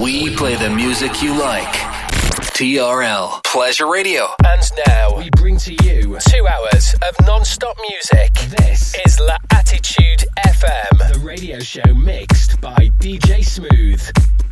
We play the music you like. TRL Pleasure Radio. And now we bring to you two hours of non-stop music. This is La Attitude FM, the radio show mixed by DJ Smooth.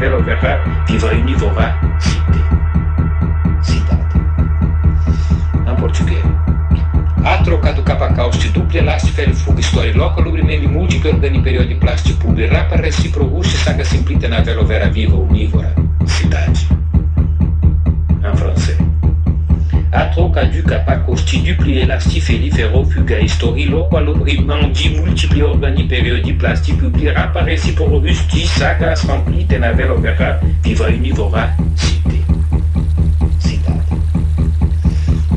带了点饭听说你做饭。reprimandit multiple organi plastique publiera par réciproque justice aga remplit et n'avait l'opéra viva univora cité. Cidade.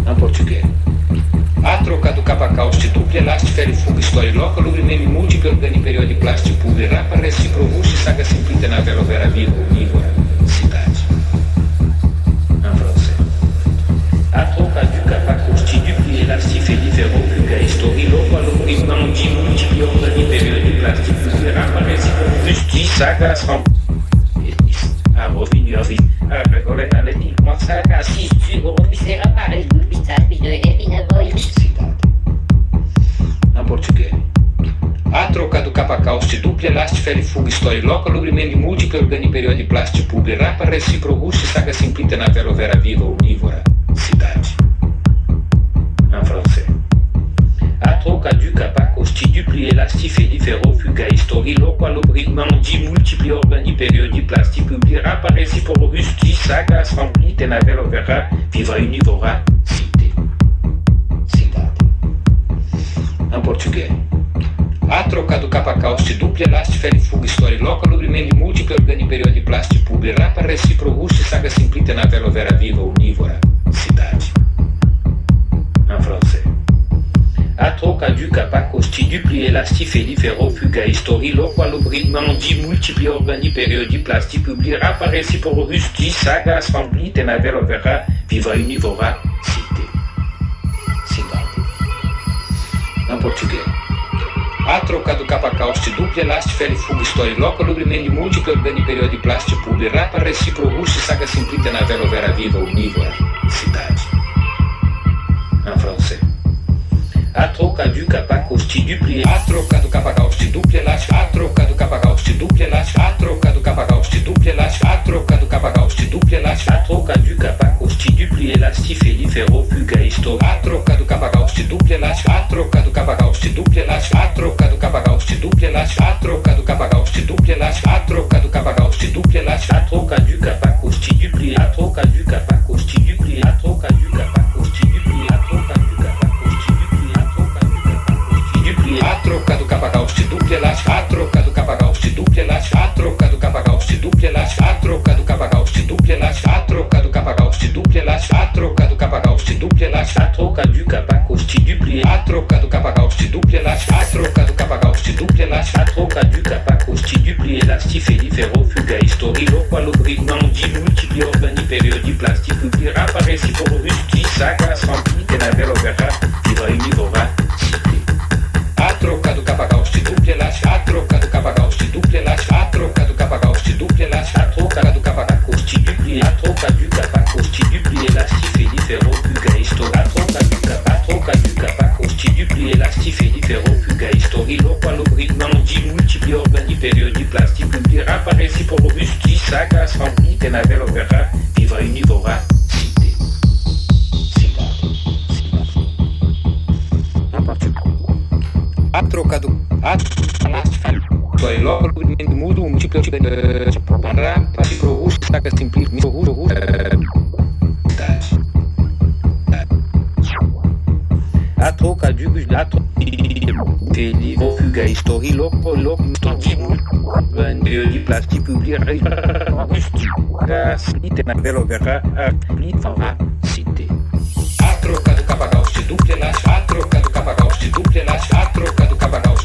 Em português. A troca do capacauste duple lastifere fuga historiloca lubrememe múltiplo organi plástico publiera par réciproque saga, aga na vela, l'opéra viva univora sarcasmo. Amor, ah, filho, eu fiz. Ah, Agora, Cidade. Assim, na portuguesa. A troca do capacauste duple last fere fuga story loca lubrimendi multiple organi periodi plasti pubre rapa reciprogusci saga na velo vera viva univora. bandits multiplieront période plastique publiera par pour justice, saga, assemblée, tenavel, opéra, viva univora, cité. Cidade. Em português. A troca do capacauste dupla elástica e fuga história loca lubrimento múltiplo organi período plástico publiera para recíproco saga simplita na velovera viva univora. troca duca costitui elasti ferifero fuga historilo qualobrigmandi multipli organi periodi plasti publira parreciporo rusti saga assembli tenavero vera viva univora cité. Não português. A troca do capacauste dupla elast ferifuga historiloca lubrimendi multipli organi periodi plasti publira parreciporo rusti saga simplita navero vera viva univora cidade. A troca de capa te dupla. A troca do capacos te duple elástica. A troca do capacos te dupla. elástica. A troca do capacos te dupla. elástica. A troca do capacos te dupla. elástica. A troca de capa te dupla. elastif e ferro fuga estou. A troca do capacos te dupla. elástica. A troca do capacos te dupla. elástica. A troca do capacos te dupla. elástica. A troca do capacos te dupla. elástica. A troca do capacos te dupla. elástica. A troca de capa te dupla. A troca du capa te dupla. A troca du capacos dupla elástica, a troca do capagal, dupla elástica, a troca do capagal, dupla elástica, a troca do capagal, dupla elástica, a troca do dupla elástica, a troca do dupla elástica, a troca do dupla a troca do dupla elástica, a troca do dupla elástica, a troca do dupla que na vela, verra, troca do cabagal, se duple late, a troca do cabagal, se duple late, a troca do cabagal, curti dupli, a troca du capa, curti dupli, élastif et différent, puga histora, troca du capa, troca du capa, curti dupli, élastif et différent, puga histori, loco allobrigma, on dit multipli, organi, periodi, plastique, publira, pareci, pour robusti, saga, sanguine, tenavel, opera, viva univora, a mudo um tipo de rampa a troca do gato feliz fuga histori loco loco tordimo vendeu de plástico gas velo verra a plit a troca do capagal se a troca do capagal de duplenas, a troca do cabanal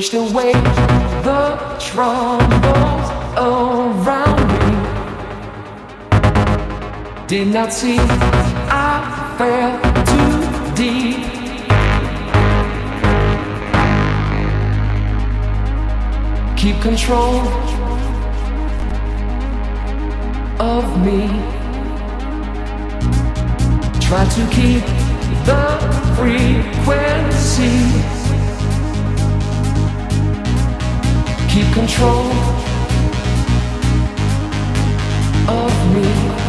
Pushed away the troubles around me. Did not see I fell too deep. keep control of me. Try to keep the frequency. Keep control of me.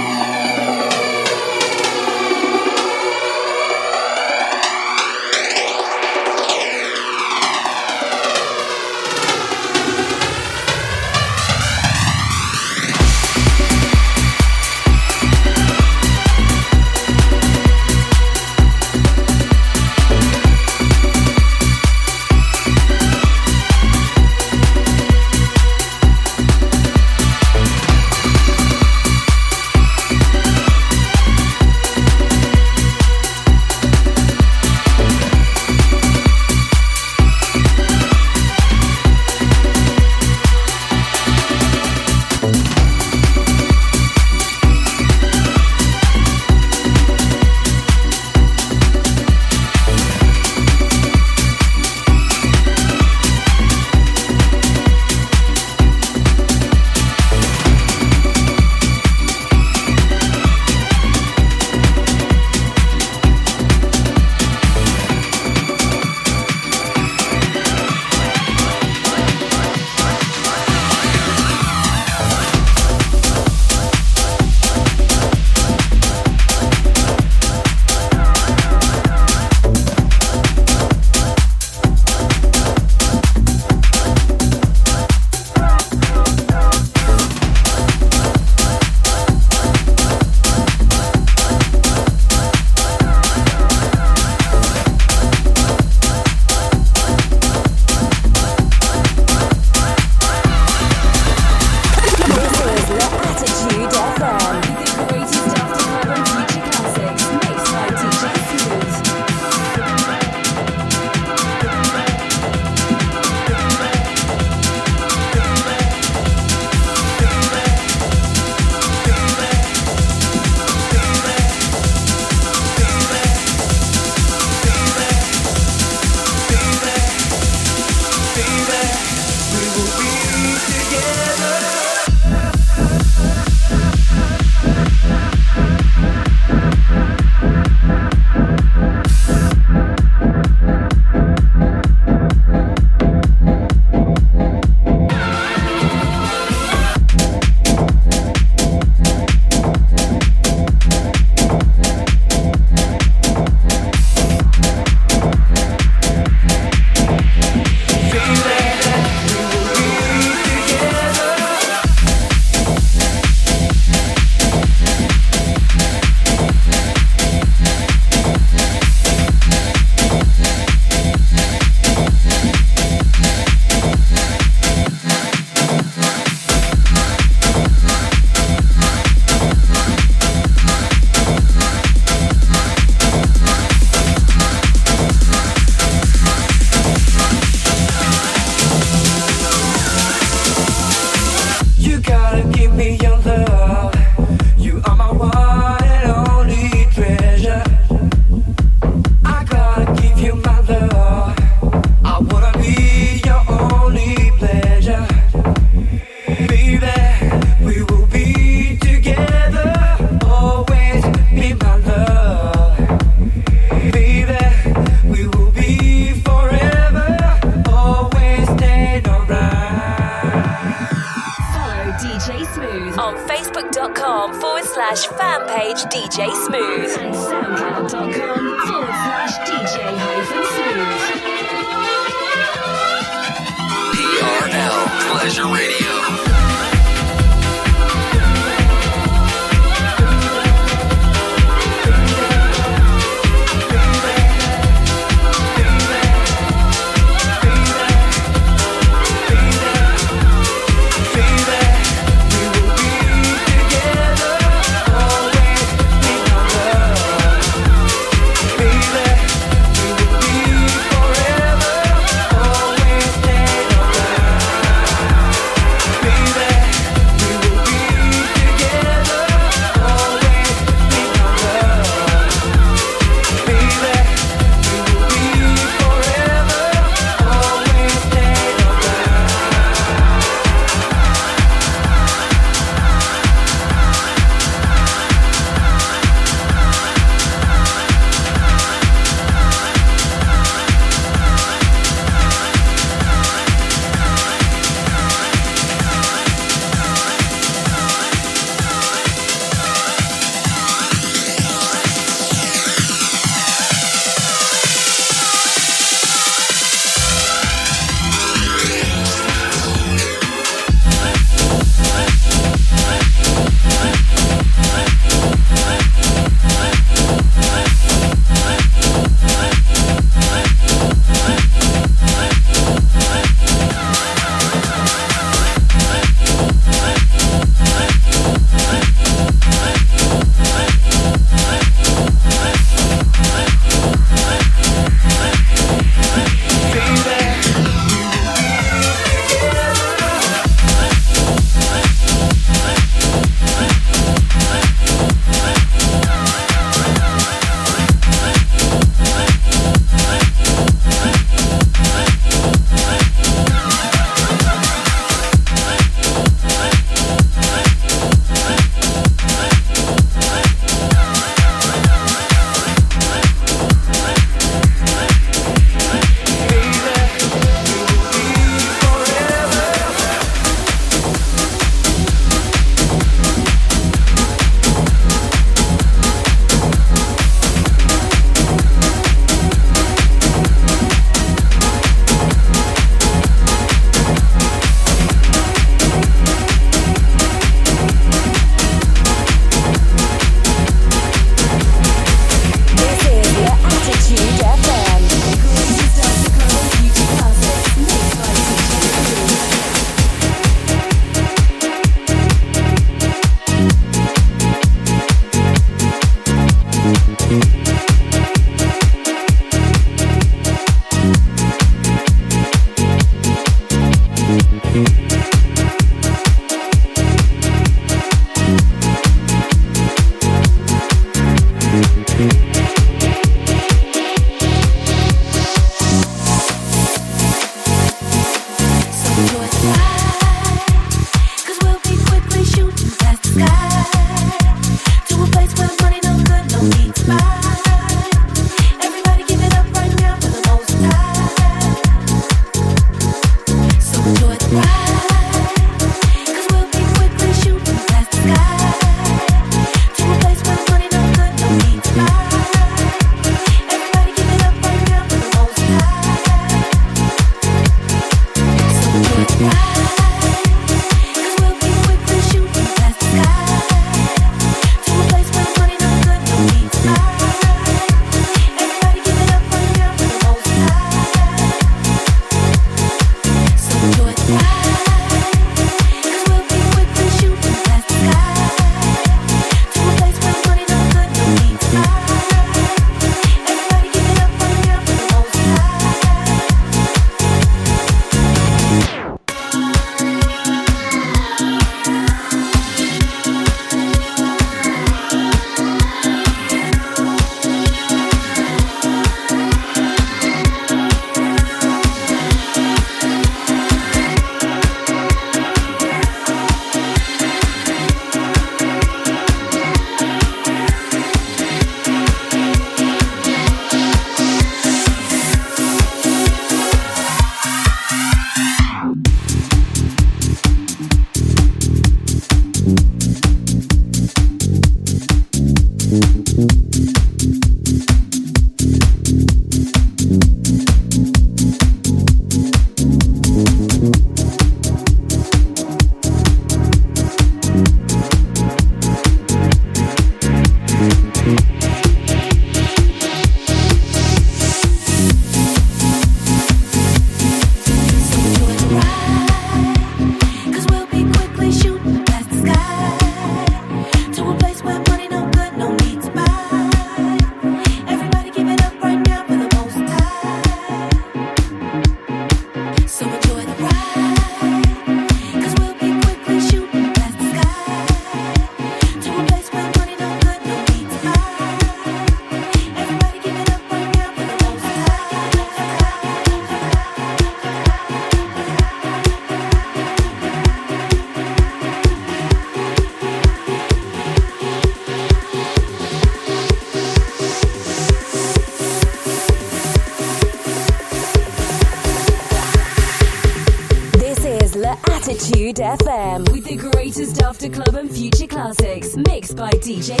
by DJ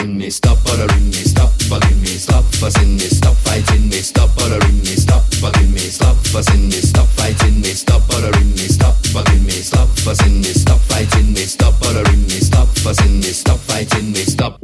Bugging me, stop bothering me, stop bugging me, stop fussing me, stop fighting me, stop bothering me, stop bugging me, stop fussing me, stop fighting me, stop bothering me, stop bugging me, stop fussing me, stop fighting me, stop bothering me, stop fussing me, stop fighting me, stop.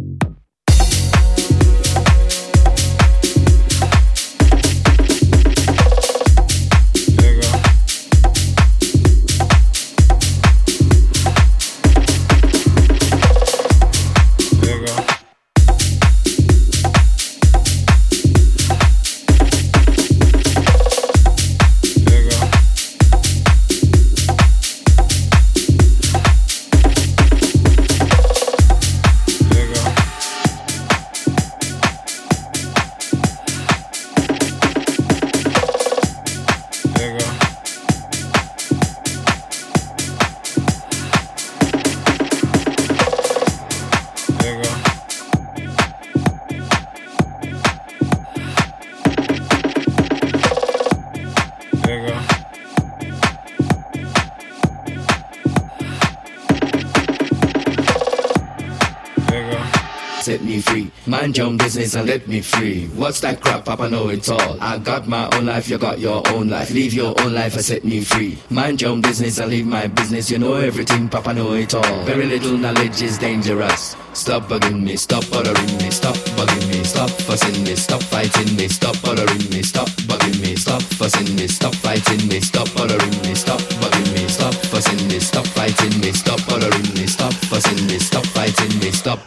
Business and let me free. What's that crap? Papa know it all. I got my own life, you got your own life. Leave your own life and set me free. Mind your own business and leave my business. You know everything, Papa know it all. Very little knowledge is dangerous. Stop bugging me, stop bothering me, stop bugging me, stop fussing me, stop fighting me, stop bothering me, stop bugging me, stop fussing me, stop fighting me, stop bothering me, stop bugging me, stop fussing me, stop fighting me, stop bothering me, stop fussing me, stop fighting me, stop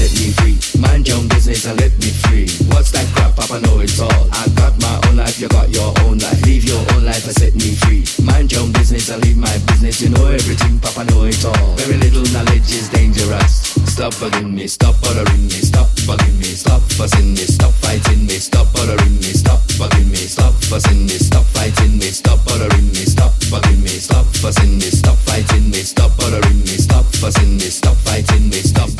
set me free. Mind your own business and let me free. What's that crap? Papa know it all. I got my own life, you got your own life. Leave your own life and set me free. Mind your own business and leave my business. You know everything, Papa know it all. Very little knowledge is dangerous. Stop bugging me, stop bothering me, stop bugging me, stop fussing me, stop fighting me, stop bothering me, stop bugging me, stop fussing me, stop fighting me, stop bothering me, stop bugging me, stop fussing me, stop fighting me, stop bothering me, stop fussing me, stop fighting me, stop.